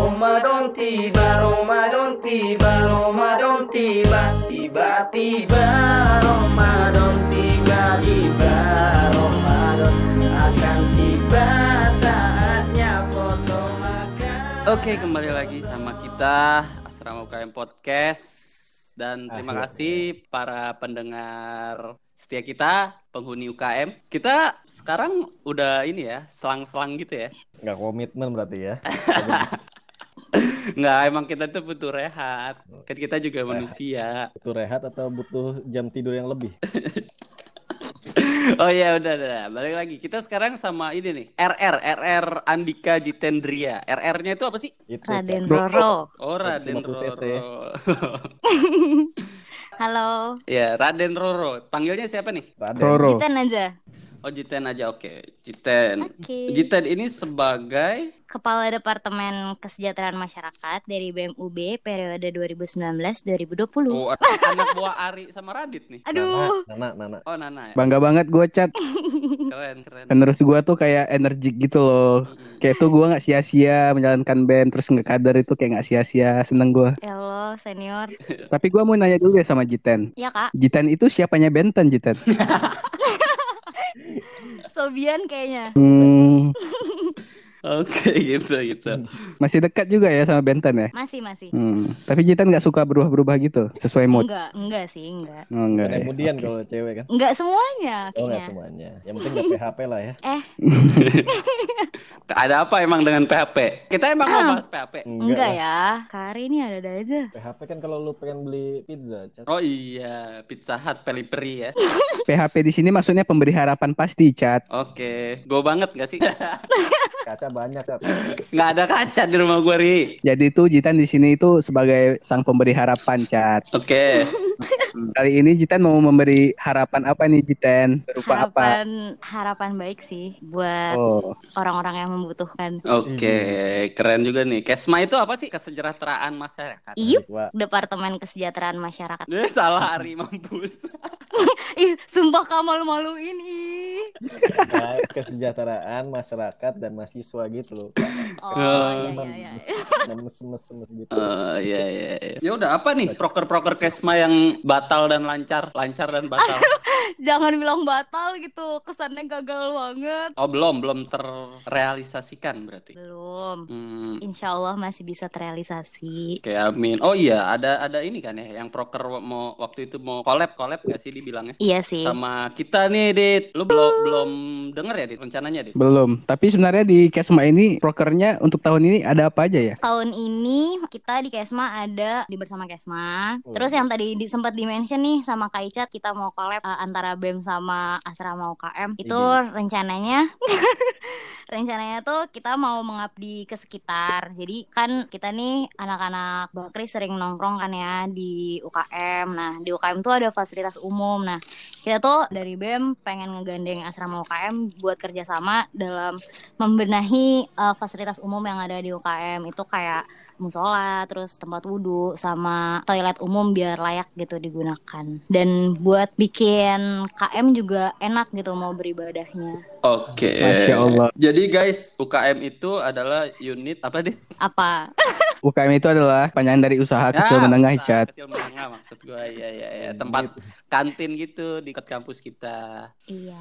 Ramadan tiba, Ramadan tiba, Ramadan tiba, tiba-tiba Ramadan tiba, tiba Ramadan akan tiba saatnya foto makan. Oke, kembali lagi sama kita Asrama UKM Podcast dan terima Akhirnya. kasih para pendengar setia kita, penghuni UKM. Kita sekarang udah ini ya, selang-selang gitu ya. Nggak komitmen berarti ya. Nggak, emang kita tuh butuh rehat. Kan kita juga manusia. butuh rehat atau butuh jam tidur yang lebih? Oh iya udah udah balik lagi. Kita sekarang sama ini nih, RR, RR Andika Jitendria. RR-nya itu apa sih? Itu. Raden. Roro. Oh Raden 150 TT. Roro. Halo. ya Raden Roro. Panggilnya siapa nih? Raden. Roro. Jiten aja. Oh Jiten aja oke. Jiten. Oke. Jiten ini sebagai Kepala Departemen Kesejahteraan Masyarakat dari BMUB periode 2019-2020. oh, anak buah Ari sama Radit nih. Aduh. Nana, Nana, Nana. Oh Nana ya. Bangga banget gue chat. Keren keren. Penerus gue tuh kayak energik gitu loh. Mm-mm. Kayak tuh gue nggak sia-sia menjalankan band terus nggak kader itu kayak nggak sia-sia seneng gue. Ya Allah, senior. Tapi gue mau nanya dulu ya sama Jiten. Ya kak, Jiten itu siapanya Benten Jiten? Sobian kayaknya. Hmm, Oke gitu gitu. masih dekat juga ya sama Benten ya? Masih, masih. Hmm. Tapi Jiten nggak suka berubah-berubah gitu sesuai mood. Enggak, enggak sih, enggak. Oh, enggak Ada ya. kemudian Oke. kalau cewek kan. Enggak semuanya Oh nggak kayaknya. semuanya. Yang penting nggak PHP lah ya. Eh, Ada apa emang dengan PHP? Kita emang mau bahas PHP. enggak lah. ya. Kari ini ada-ada aja. PHP kan kalau lu pengen beli pizza, Cak. Oh iya, Pizza Hut peli-peri ya. PHP di sini maksudnya pemberi harapan pasti, Chat. Oke, gue banget gak sih? kaca banyak. Nggak ada kaca di rumah gue ri. Jadi tuh Jitan di sini itu sebagai sang pemberi harapan, Chat. Oke, Kali ini Jitan mau memberi harapan apa nih, Jitan? Berupa apa? Harapan harapan baik sih buat Oh, orang-orang yang membutuhkan. oke, keren juga nih. Kesma itu apa sih? Kesejahteraan masyarakat. Wah, Departemen Kesejahteraan Masyarakat. Eh, salah Ari mampus. Ih, sumpah kak malu-maluin ih. nah, kesejahteraan masyarakat dan mahasiswa gitu loh. Oh, iya iya iya. Gitu. Oh iya iya. iya. Ya udah apa nih proker-proker Kesma yang batal dan lancar, lancar dan batal. Jangan bilang batal gitu, kesannya gagal banget. Oh belum belum terrealisasikan berarti. Belum. Hmm, Insya Allah masih bisa terrealisasi. Oke amin. Oh iya ada ada ini kan ya yang proker mau waktu itu mau collab collab gak sih dibilangnya Iya sih. sama kita nih dit. Lu belum belum denger ya dit rencananya dit? belum. Tapi sebenarnya di Kesma ini prokernya untuk tahun ini ada apa aja ya? Tahun ini kita di Kesma ada di bersama Kesma. Oh. Terus yang tadi di, sempat di-mention nih sama Kak Icat kita mau collab uh, antara BEM sama Asrama UKM. Itu Ide. rencananya rencananya tuh kita mau mengabdi ke sekitar. Jadi kan kita nih anak-anak Bakri sering nongkrong kan ya di UKM. Nah, di UKM tuh ada fasilitas umum. Nah, kita tuh dari BEM pengen ngegandeng Asrama UKM buat kerjasama dalam membenahi uh, fasilitas umum yang ada di UKM itu kayak musola, terus tempat wudhu, sama toilet umum biar layak gitu digunakan. Dan buat bikin KM juga enak gitu mau beribadahnya. Oke. Masya Allah. Jadi guys UKM itu adalah unit apa dit? Apa? UKM itu adalah panjangan dari usaha kecil Ya, menengah, usaha Chat. Kecil menengah maksud gua ya ya ya tempat kantin gitu di dekat kampus kita. Iya.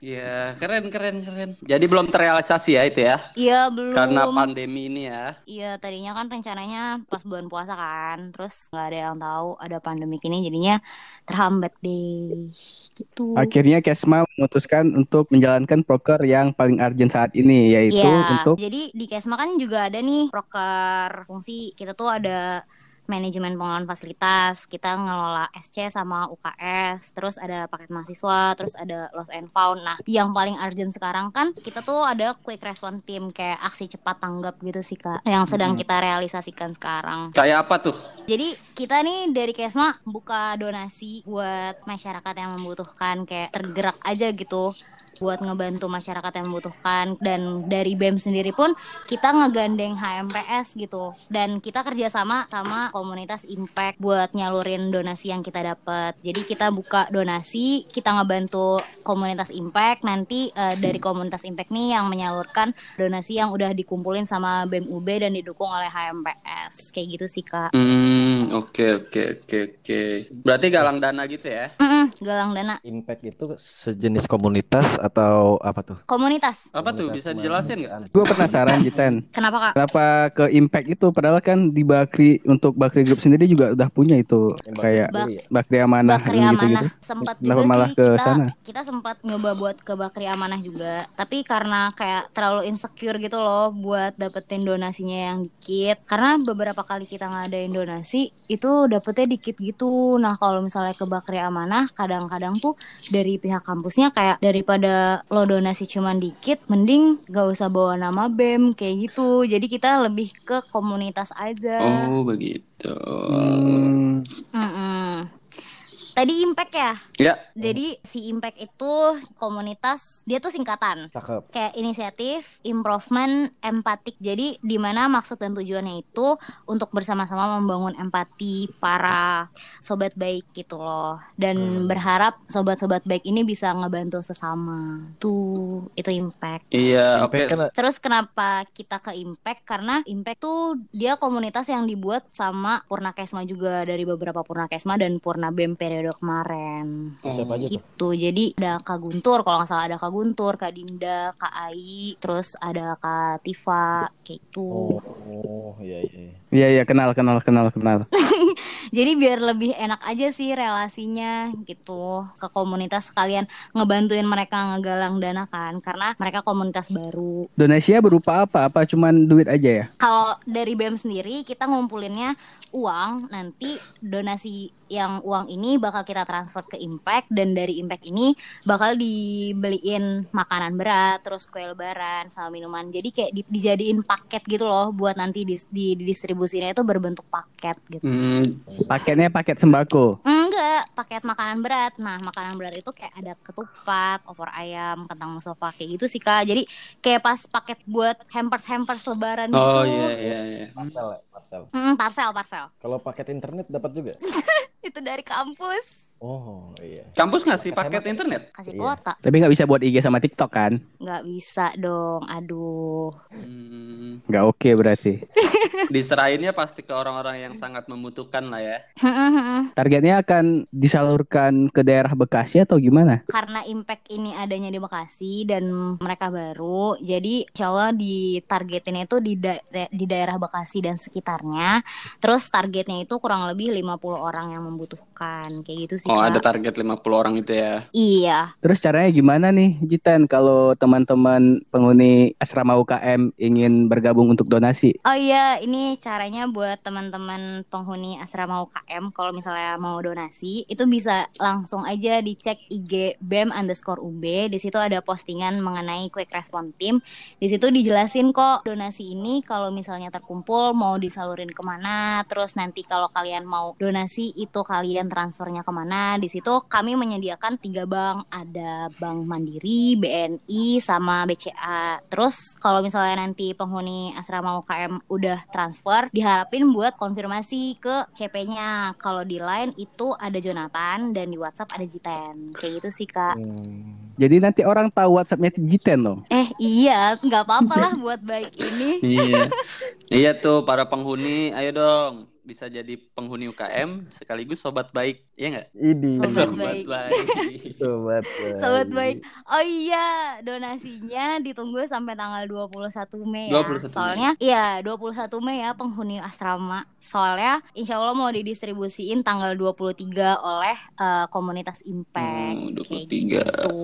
Iya keren keren keren. Jadi belum terrealisasi ya itu ya? Iya belum. Karena pandemi ini ya. Iya tadinya kan rencananya pas bulan puasa kan, terus nggak ada yang tahu ada pandemi ini jadinya terhambat deh. Gitu. Akhirnya Kesma memutuskan untuk menjalankan proker yang paling urgent saat ini yaitu Iya, untuk jadi di Kesma kan juga ada nih proker fungsi. Kita tuh ada manajemen pengelolaan fasilitas, kita ngelola SC sama UKS, terus ada paket mahasiswa, terus ada lost and found. Nah, yang paling urgent sekarang kan kita tuh ada quick response team kayak aksi cepat tanggap gitu sih Kak, yang sedang Mhm. kita realisasikan sekarang. Kayak apa tuh? Jadi kita nih dari Kesma buka donasi buat masyarakat yang membutuhkan kayak tergerak aja gitu buat ngebantu masyarakat yang membutuhkan dan dari BEM sendiri pun kita ngegandeng HMPS gitu dan kita kerjasama sama komunitas Impact buat nyalurin donasi yang kita dapat. Jadi kita buka donasi, kita ngebantu komunitas Impact nanti eh, dari komunitas Impact nih yang menyalurkan donasi yang udah dikumpulin sama BEM UB dan didukung oleh HMPS kayak gitu sih kak. Hmm, oke oke oke oke. Berarti galang dana gitu ya? Mm-mm, galang dana Impact itu sejenis komunitas atau apa tuh? komunitas. Apa tuh? Bisa dijelasin nggak? Gue penasaran Jiten. Kenapa kak? Kenapa ke Impact itu? Padahal kan di Bakri untuk Bakri Group sendiri juga udah punya itu Yang kayak ya? Bakri Amanah Bakri gitu Amanah gitu. sempat Kenapa juga malah sih ke kita sana? kita sempat nyoba buat ke Bakri Amanah juga tapi karena kayak terlalu insecure gitu loh buat dapetin donasinya yang dikit karena beberapa kali kita ngadain donasi itu dapetnya dikit gitu nah kalau misalnya ke Bakri Amanah kadang-kadang tuh dari pihak kampusnya kayak daripada lo donasi cuman dikit mending gak usah bawa nama BEM kayak gitu jadi kita lebih ke komunitas aja Oh begitu. Hmm. Tadi Impact ya? Ya. Jadi si Impact itu komunitas, dia tuh singkatan. Cakep. Kayak inisiatif, improvement, empatik. Jadi di mana maksud dan tujuannya itu untuk bersama-sama membangun empati para sobat baik gitu loh. Dan Hmm. berharap sobat-sobat baik ini bisa ngebantu sesama. Tuh, itu Impact. Iya. Oke. Impact kan Terus kenapa kita ke Impact? Karena Impact tuh dia komunitas yang dibuat sama Purnakesma juga dari beberapa Purnakesma dan Purna BEM periode kemarin. siapa aja tuh? Gitu. Jadi ada Kak Guntur, kalau nggak salah ada Kak Guntur, Kak Dinda, Kak Ai, terus ada Kak Tifa, kayak gitu. Oh, iya iya. Iya iya kenal kenal kenal kenal. Jadi biar lebih enak aja sih relasinya gitu ke komunitas sekalian ngebantuin mereka ngegalang dana kan karena mereka komunitas baru. Donasinya berupa apa? Apa cuman duit aja ya? Kalau dari BEM sendiri kita ngumpulinnya uang, nanti donasi yang uang ini bakal kita transfer ke Impact dan dari Impact ini bakal dibeliin makanan berat, terus kue lebaran sama minuman. Jadi kayak di- dijadiin paket gitu loh buat nanti di, di, didistribusinya itu berbentuk paket gitu. Hmm, Paketnya paket sembako. Enggak, paket makanan berat. Nah, makanan berat itu kayak ada ketupat, opor ayam, kentang musofa kayak gitu sih Kak. Jadi kayak pas paket buat hampers-hampers lebaran Oh gitu. iya iya iya. Parcel ya, parcel. Mm, parcel, parcel. Kalau paket internet dapat juga? Itu dari kampus. Oh, iya. Kampus ngasih paket internet? Kasih Iya. kuota. Tapi nggak bisa buat IG sama TikTok kan? Nggak bisa dong. Aduh. Hmm, Nggak oke berarti. diserahinnya pasti ke orang-orang yang sangat membutuhkan lah ya. Targetnya akan disalurkan ke daerah Bekasi atau gimana? Karena impact ini adanya di Bekasi dan mereka baru, jadi insya Allah ditargetinnya itu di, da- di daerah Bekasi dan sekitarnya. Terus targetnya itu kurang lebih 50 orang yang membutuhkan. Kayak gitu sih, Oh, Kak. ada target 50 orang itu ya. Iya. Terus caranya gimana nih, Jitan, kalau teman-teman penghuni asrama UKM ingin bergabung untuk donasi? Oh iya, ini caranya buat teman-teman penghuni asrama UKM kalau misalnya mau donasi, itu bisa langsung aja dicek IG BEM underscore UB. Di situ ada postingan mengenai quick response team. Di situ dijelasin kok donasi ini kalau misalnya terkumpul mau disalurin ke mana, terus nanti kalau kalian mau donasi itu kalian transfernya ke mana. Di situ kami menyediakan tiga bank, ada Bank Mandiri, BNI, sama BCA. Terus kalau misalnya nanti penghuni asrama UKM udah transfer, diharapin buat konfirmasi ke CP-nya. Kalau di line itu ada Jonathan dan di WhatsApp ada Jiten. Kayak gitu sih kak. Hmm. Jadi nanti orang tahu WhatsAppnya Jiten dong. Eh iya, nggak apa-apa lah buat baik ini. Iya. iya tuh para penghuni, ayo dong bisa jadi penghuni UKM sekaligus sobat baik, ya nggak? Idi. Sobat baik. baik. Sobat baik. Sobat baik. Oh iya, donasinya ditunggu sampai tanggal 21 Mei ya. 21 Mei. Soalnya iya, 21 Mei ya penghuni asrama. Soalnya insya Allah mau didistribusiin tanggal 23 oleh eh, komunitas Impact. Kayak 23. gitu.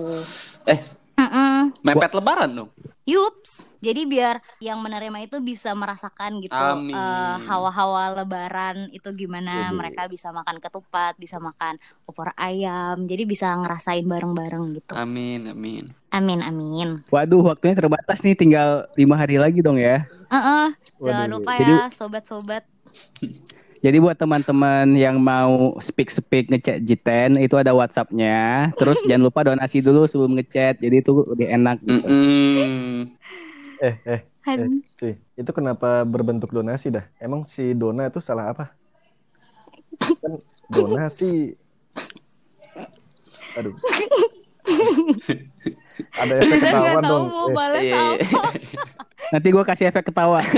Eh. Mm-mm. Mepet lebaran dong. Yups. Jadi biar yang menerima itu bisa merasakan gitu Amin. eh, hawa-hawa lebaran itu gimana Jadi- mereka bisa makan ketupat, bisa makan opor ayam. Jadi bisa ngerasain bareng-bareng gitu. Amin, amin. Amin amin. Waduh, waktunya terbatas nih, tinggal lima hari lagi dong ya. Heeh. Jangan Waduh. lupa Jadi- ya sobat-sobat. Jadi buat teman-teman yang mau speak-speak ngechat Jiten itu ada WhatsApp-nya. Terus jangan lupa donasi dulu sebelum ngechat. Jadi itu lebih enak gitu. Eh, eh, eh, sih. Itu kenapa berbentuk donasi dah? Emang si Dona itu salah apa? Kan donasi. Aduh. Ada efek Kita ketawa dong. mau Eh, balas apa. Nanti gue kasih efek ketawa.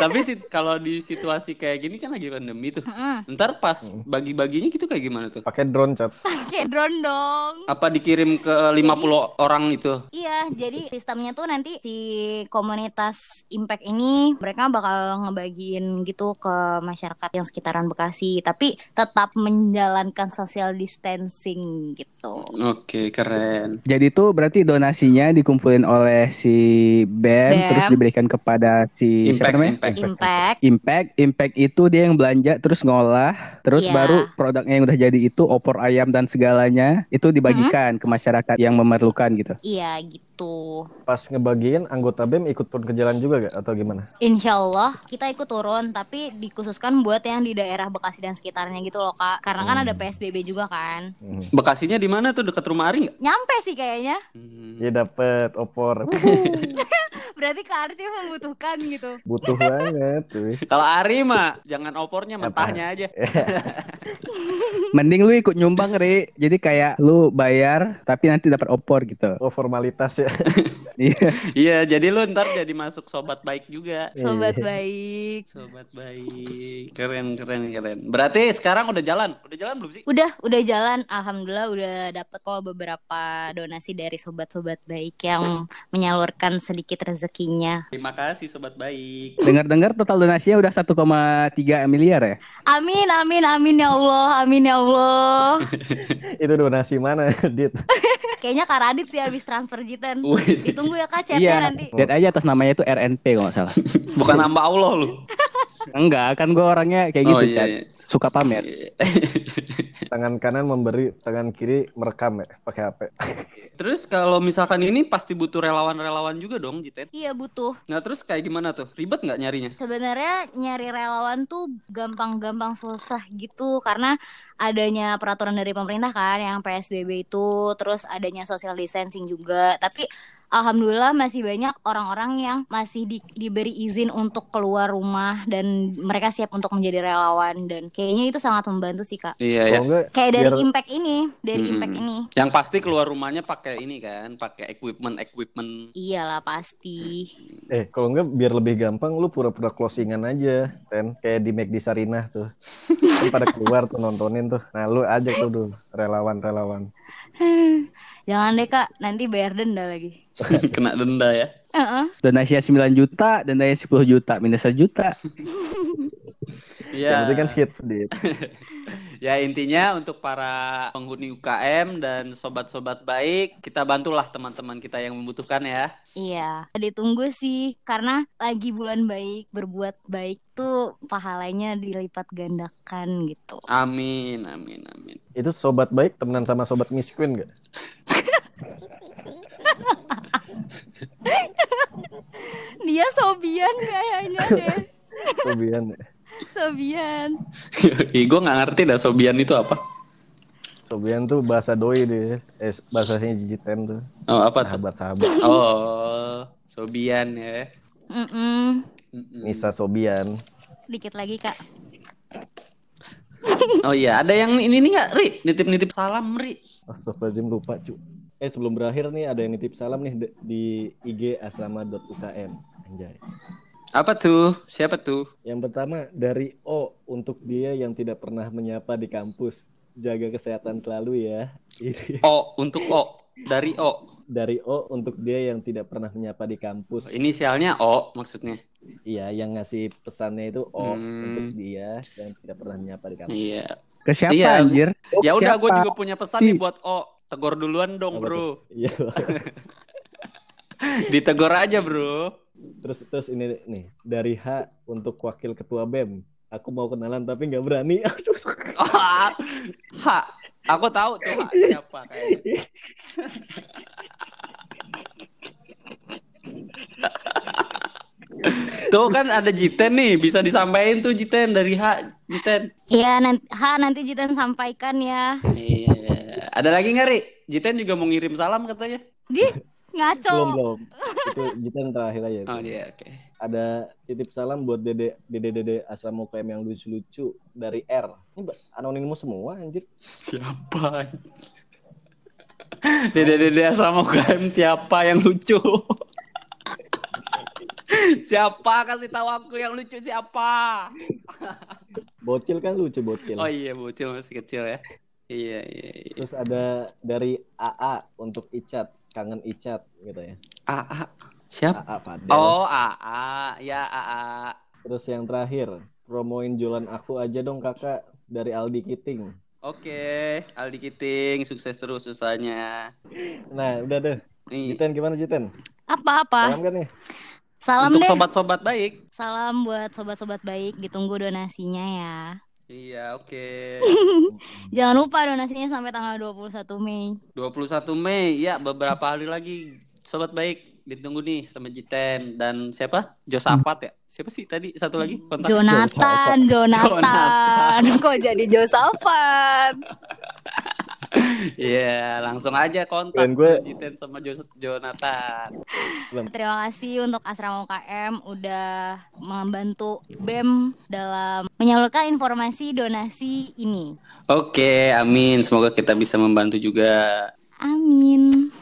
Tapi sih kalau di situasi kayak gini kan lagi pandemi tuh. Mm-mm. Ntar pas Mm. bagi-baginya gitu kayak gimana tuh? pakai drone cat. Pakai drone dong. Apa dikirim ke 50 orang itu? Iya, jadi sistemnya tuh nanti si komunitas Impact ini mereka bakal ngebagiin gitu ke masyarakat yang sekitaran Bekasi, tapi tetap menjalankan social distancing gitu. Oke, keren. Jadi tuh berarti donasinya dikumpulin oleh si BEM. terus diberikan kepada si siapa Impact, namanya? impact. Impact. Impact, Impact itu dia yang belanja terus ngolah, terus Iya. baru produknya yang udah jadi itu opor ayam dan segalanya itu dibagikan ke masyarakat yang memerlukan gitu. Iya gitu. Pas ngebagiin anggota BEM ikut turun ke jalan juga gak? Atau gimana? Insya Allah kita ikut turun, tapi dikhususkan buat yang di daerah Bekasi dan sekitarnya gitu loh kak. Karena kan Hmm. ada PSBB juga kan. Hmm. Bekasinya di mana tuh dekat rumah Ari? Nyampe sih kayaknya. Hmm. Ya dapet opor. Berarti Kak Arti membutuhkan gitu. Butuh banget cuy. Kalau Ari mah jangan opornya, mentahnya aja. Mending lu ikut nyumbang, Ri. Jadi kayak lu bayar tapi nanti dapat opor gitu. Oh formalitas ya. Iya. Iya, jadi lu ntar jadi masuk sobat baik juga. Sobat Iya. baik. Sobat baik. Keren, keren, keren. Berarti sekarang udah jalan? Udah jalan belum sih? Udah, udah jalan. Alhamdulillah udah dapet kok beberapa donasi dari sobat-sobat baik yang menyalurkan sedikit rezekinya. Terima kasih sobat baik. Dengar-dengar total donasinya udah 1,3 miliar ya? Amin, amin, amin ya Allah, amin ya Allah. Itu donasi mana, Dit? Kayaknya Kak Radit sih habis transfer Jitan. Wih, Ditunggu ya Kak chatnya Iya. nanti. Lihat aja atas namanya itu RNP kalau nggak salah. bukan hamba Allah lu. Enggak, kan gue orangnya kayak gitu, oh iya. Iya. Suka pamer. Tangan kanan memberi, tangan kiri merekam ya, pakai HP. Terus kalau misalkan ini pasti butuh relawan-relawan juga dong, Jiten. Iya butuh. Nah terus kayak gimana tuh? Ribet nggak nyarinya? Sebenarnya nyari relawan tuh gampang-gampang susah gitu karena adanya peraturan dari pemerintah kan yang PSBB itu, terus adanya social distancing juga. Tapi alhamdulillah masih banyak orang-orang yang masih di- diberi izin untuk keluar rumah dan mereka siap untuk menjadi relawan dan kayaknya itu sangat membantu sih Kak. Iya ya. Enggak, Kayak dari biar- impact ini, dari Mm-mm. impact ini. Yang pasti keluar rumahnya pakai ini kan, pakai equipment equipment. Iyalah pasti. eh kalau enggak biar lebih gampang lu pura-pura closingan aja, Ten. Kayak di McD Sarinah tuh. Kan pada keluar tuh nontonin tuh. Nah, lu ajak tuh dulu relawan-relawan. Jangan deh Kak, nanti bayar denda lagi. Kena denda ya. Heeh. Donasinya 9 juta, dendanya 10 juta, minus 1 juta. Iya. Yang penting kan hits, Dit. Ya intinya untuk para penghuni UKM dan sobat-sobat baik, kita bantulah teman-teman kita yang membutuhkan ya. Iya, ditunggu sih karena lagi bulan baik, berbuat baik tuh pahalanya dilipat gandakan gitu. Amin, amin, amin. Itu sobat baik temenan sama sobat Miss Queen gak? Dia sobian kayaknya deh. Sobian. ya. Sobian. Ih, gue nggak ngerti dah sobian itu apa. Sobian tuh bahasa doi deh. Eh, bahasanya jijiten tuh. Oh, apa tuh? Sahabat-sahabat. Oh, sobian ya. Mm-mm. Mm-mm. Nisa Sobian. Dikit lagi kak. Oh iya, ada yang ini nih nggak, Ri? Nitip-nitip salam, Ri. Astagfirullahaladzim lupa cu. Eh sebelum berakhir nih ada yang nitip salam nih di IG asrama.ukm. Anjay. Apa tuh? Siapa tuh? Yang pertama dari O untuk dia yang tidak pernah menyapa di kampus. Jaga kesehatan selalu ya. Ini O untuk O dari O. dari O untuk dia yang tidak pernah menyapa di kampus. Inisialnya O maksudnya. Iya, yang ngasih pesannya itu O Hmm. untuk dia yang tidak pernah menyapa di kampus. Iya. Ke siapa Iya. anjir? Oh, Ya udah, gue juga punya pesan Si- nih buat O. Tegor duluan dong, Apa bro. Iya. Ditegor aja, bro. Terus terus ini nih dari H untuk wakil ketua BEM. Aku mau kenalan tapi nggak berani. Aduh, Ah, Ha, aku tahu tuh Ha, siapa kayaknya. Tuh kan ada Jiten nih, bisa disampaikan tuh Jiten dari H, Jiten. Iya, nanti, ha, nanti Jitan sampaikan ya. Iya. Ada lagi nggak, Ri? Jiten juga mau ngirim salam katanya. Di, ngaco. Belum belum. Itu Jitan terakhir aja. Oh iya, oke. Ada titip salam buat dede dede dede asrama UKM yang lucu-lucu dari R. Ini anonimus semua anjir. Siapa? Dede-dede sama UKM siapa yang lucu? siapa kasih tahu aku yang lucu siapa? Bocil kan lucu bocil. Oh iya, bocil masih kecil ya. Iya, iya, iya. Terus ada dari AA untuk Icat, kangen Icat gitu ya. AA. Siapa? AA Fadel. Oh, AA. Ya, AA. Terus yang terakhir, promoin jualan aku aja dong kakak dari Aldi Kiting. Oke, Aldi Kiting, sukses terus usahanya. Nah, udah deh. Jiten gimana Jiten? Apa-apa? Paham kan nih? Salam untuk sobat-sobat baik. Salam buat sobat-sobat baik. Ditunggu donasinya ya. Iya, oke. Jangan lupa donasinya sampai tanggal 21 Mei. 21 Mei, ya beberapa hari lagi. Sobat baik, ditunggu nih sama Jiten dan siapa? Josafat ya? Siapa sih tadi satu lagi kontak? Jonathan, Jonathan. Kok jadi Josafat? Iya, langsung aja kontak Dan gue- Jiten sama Jos- Jonathan. Terima kasih untuk Asrama UKM udah membantu BEM dalam menyalurkan informasi donasi ini. Oke, amin. Semoga kita bisa membantu juga. Amin.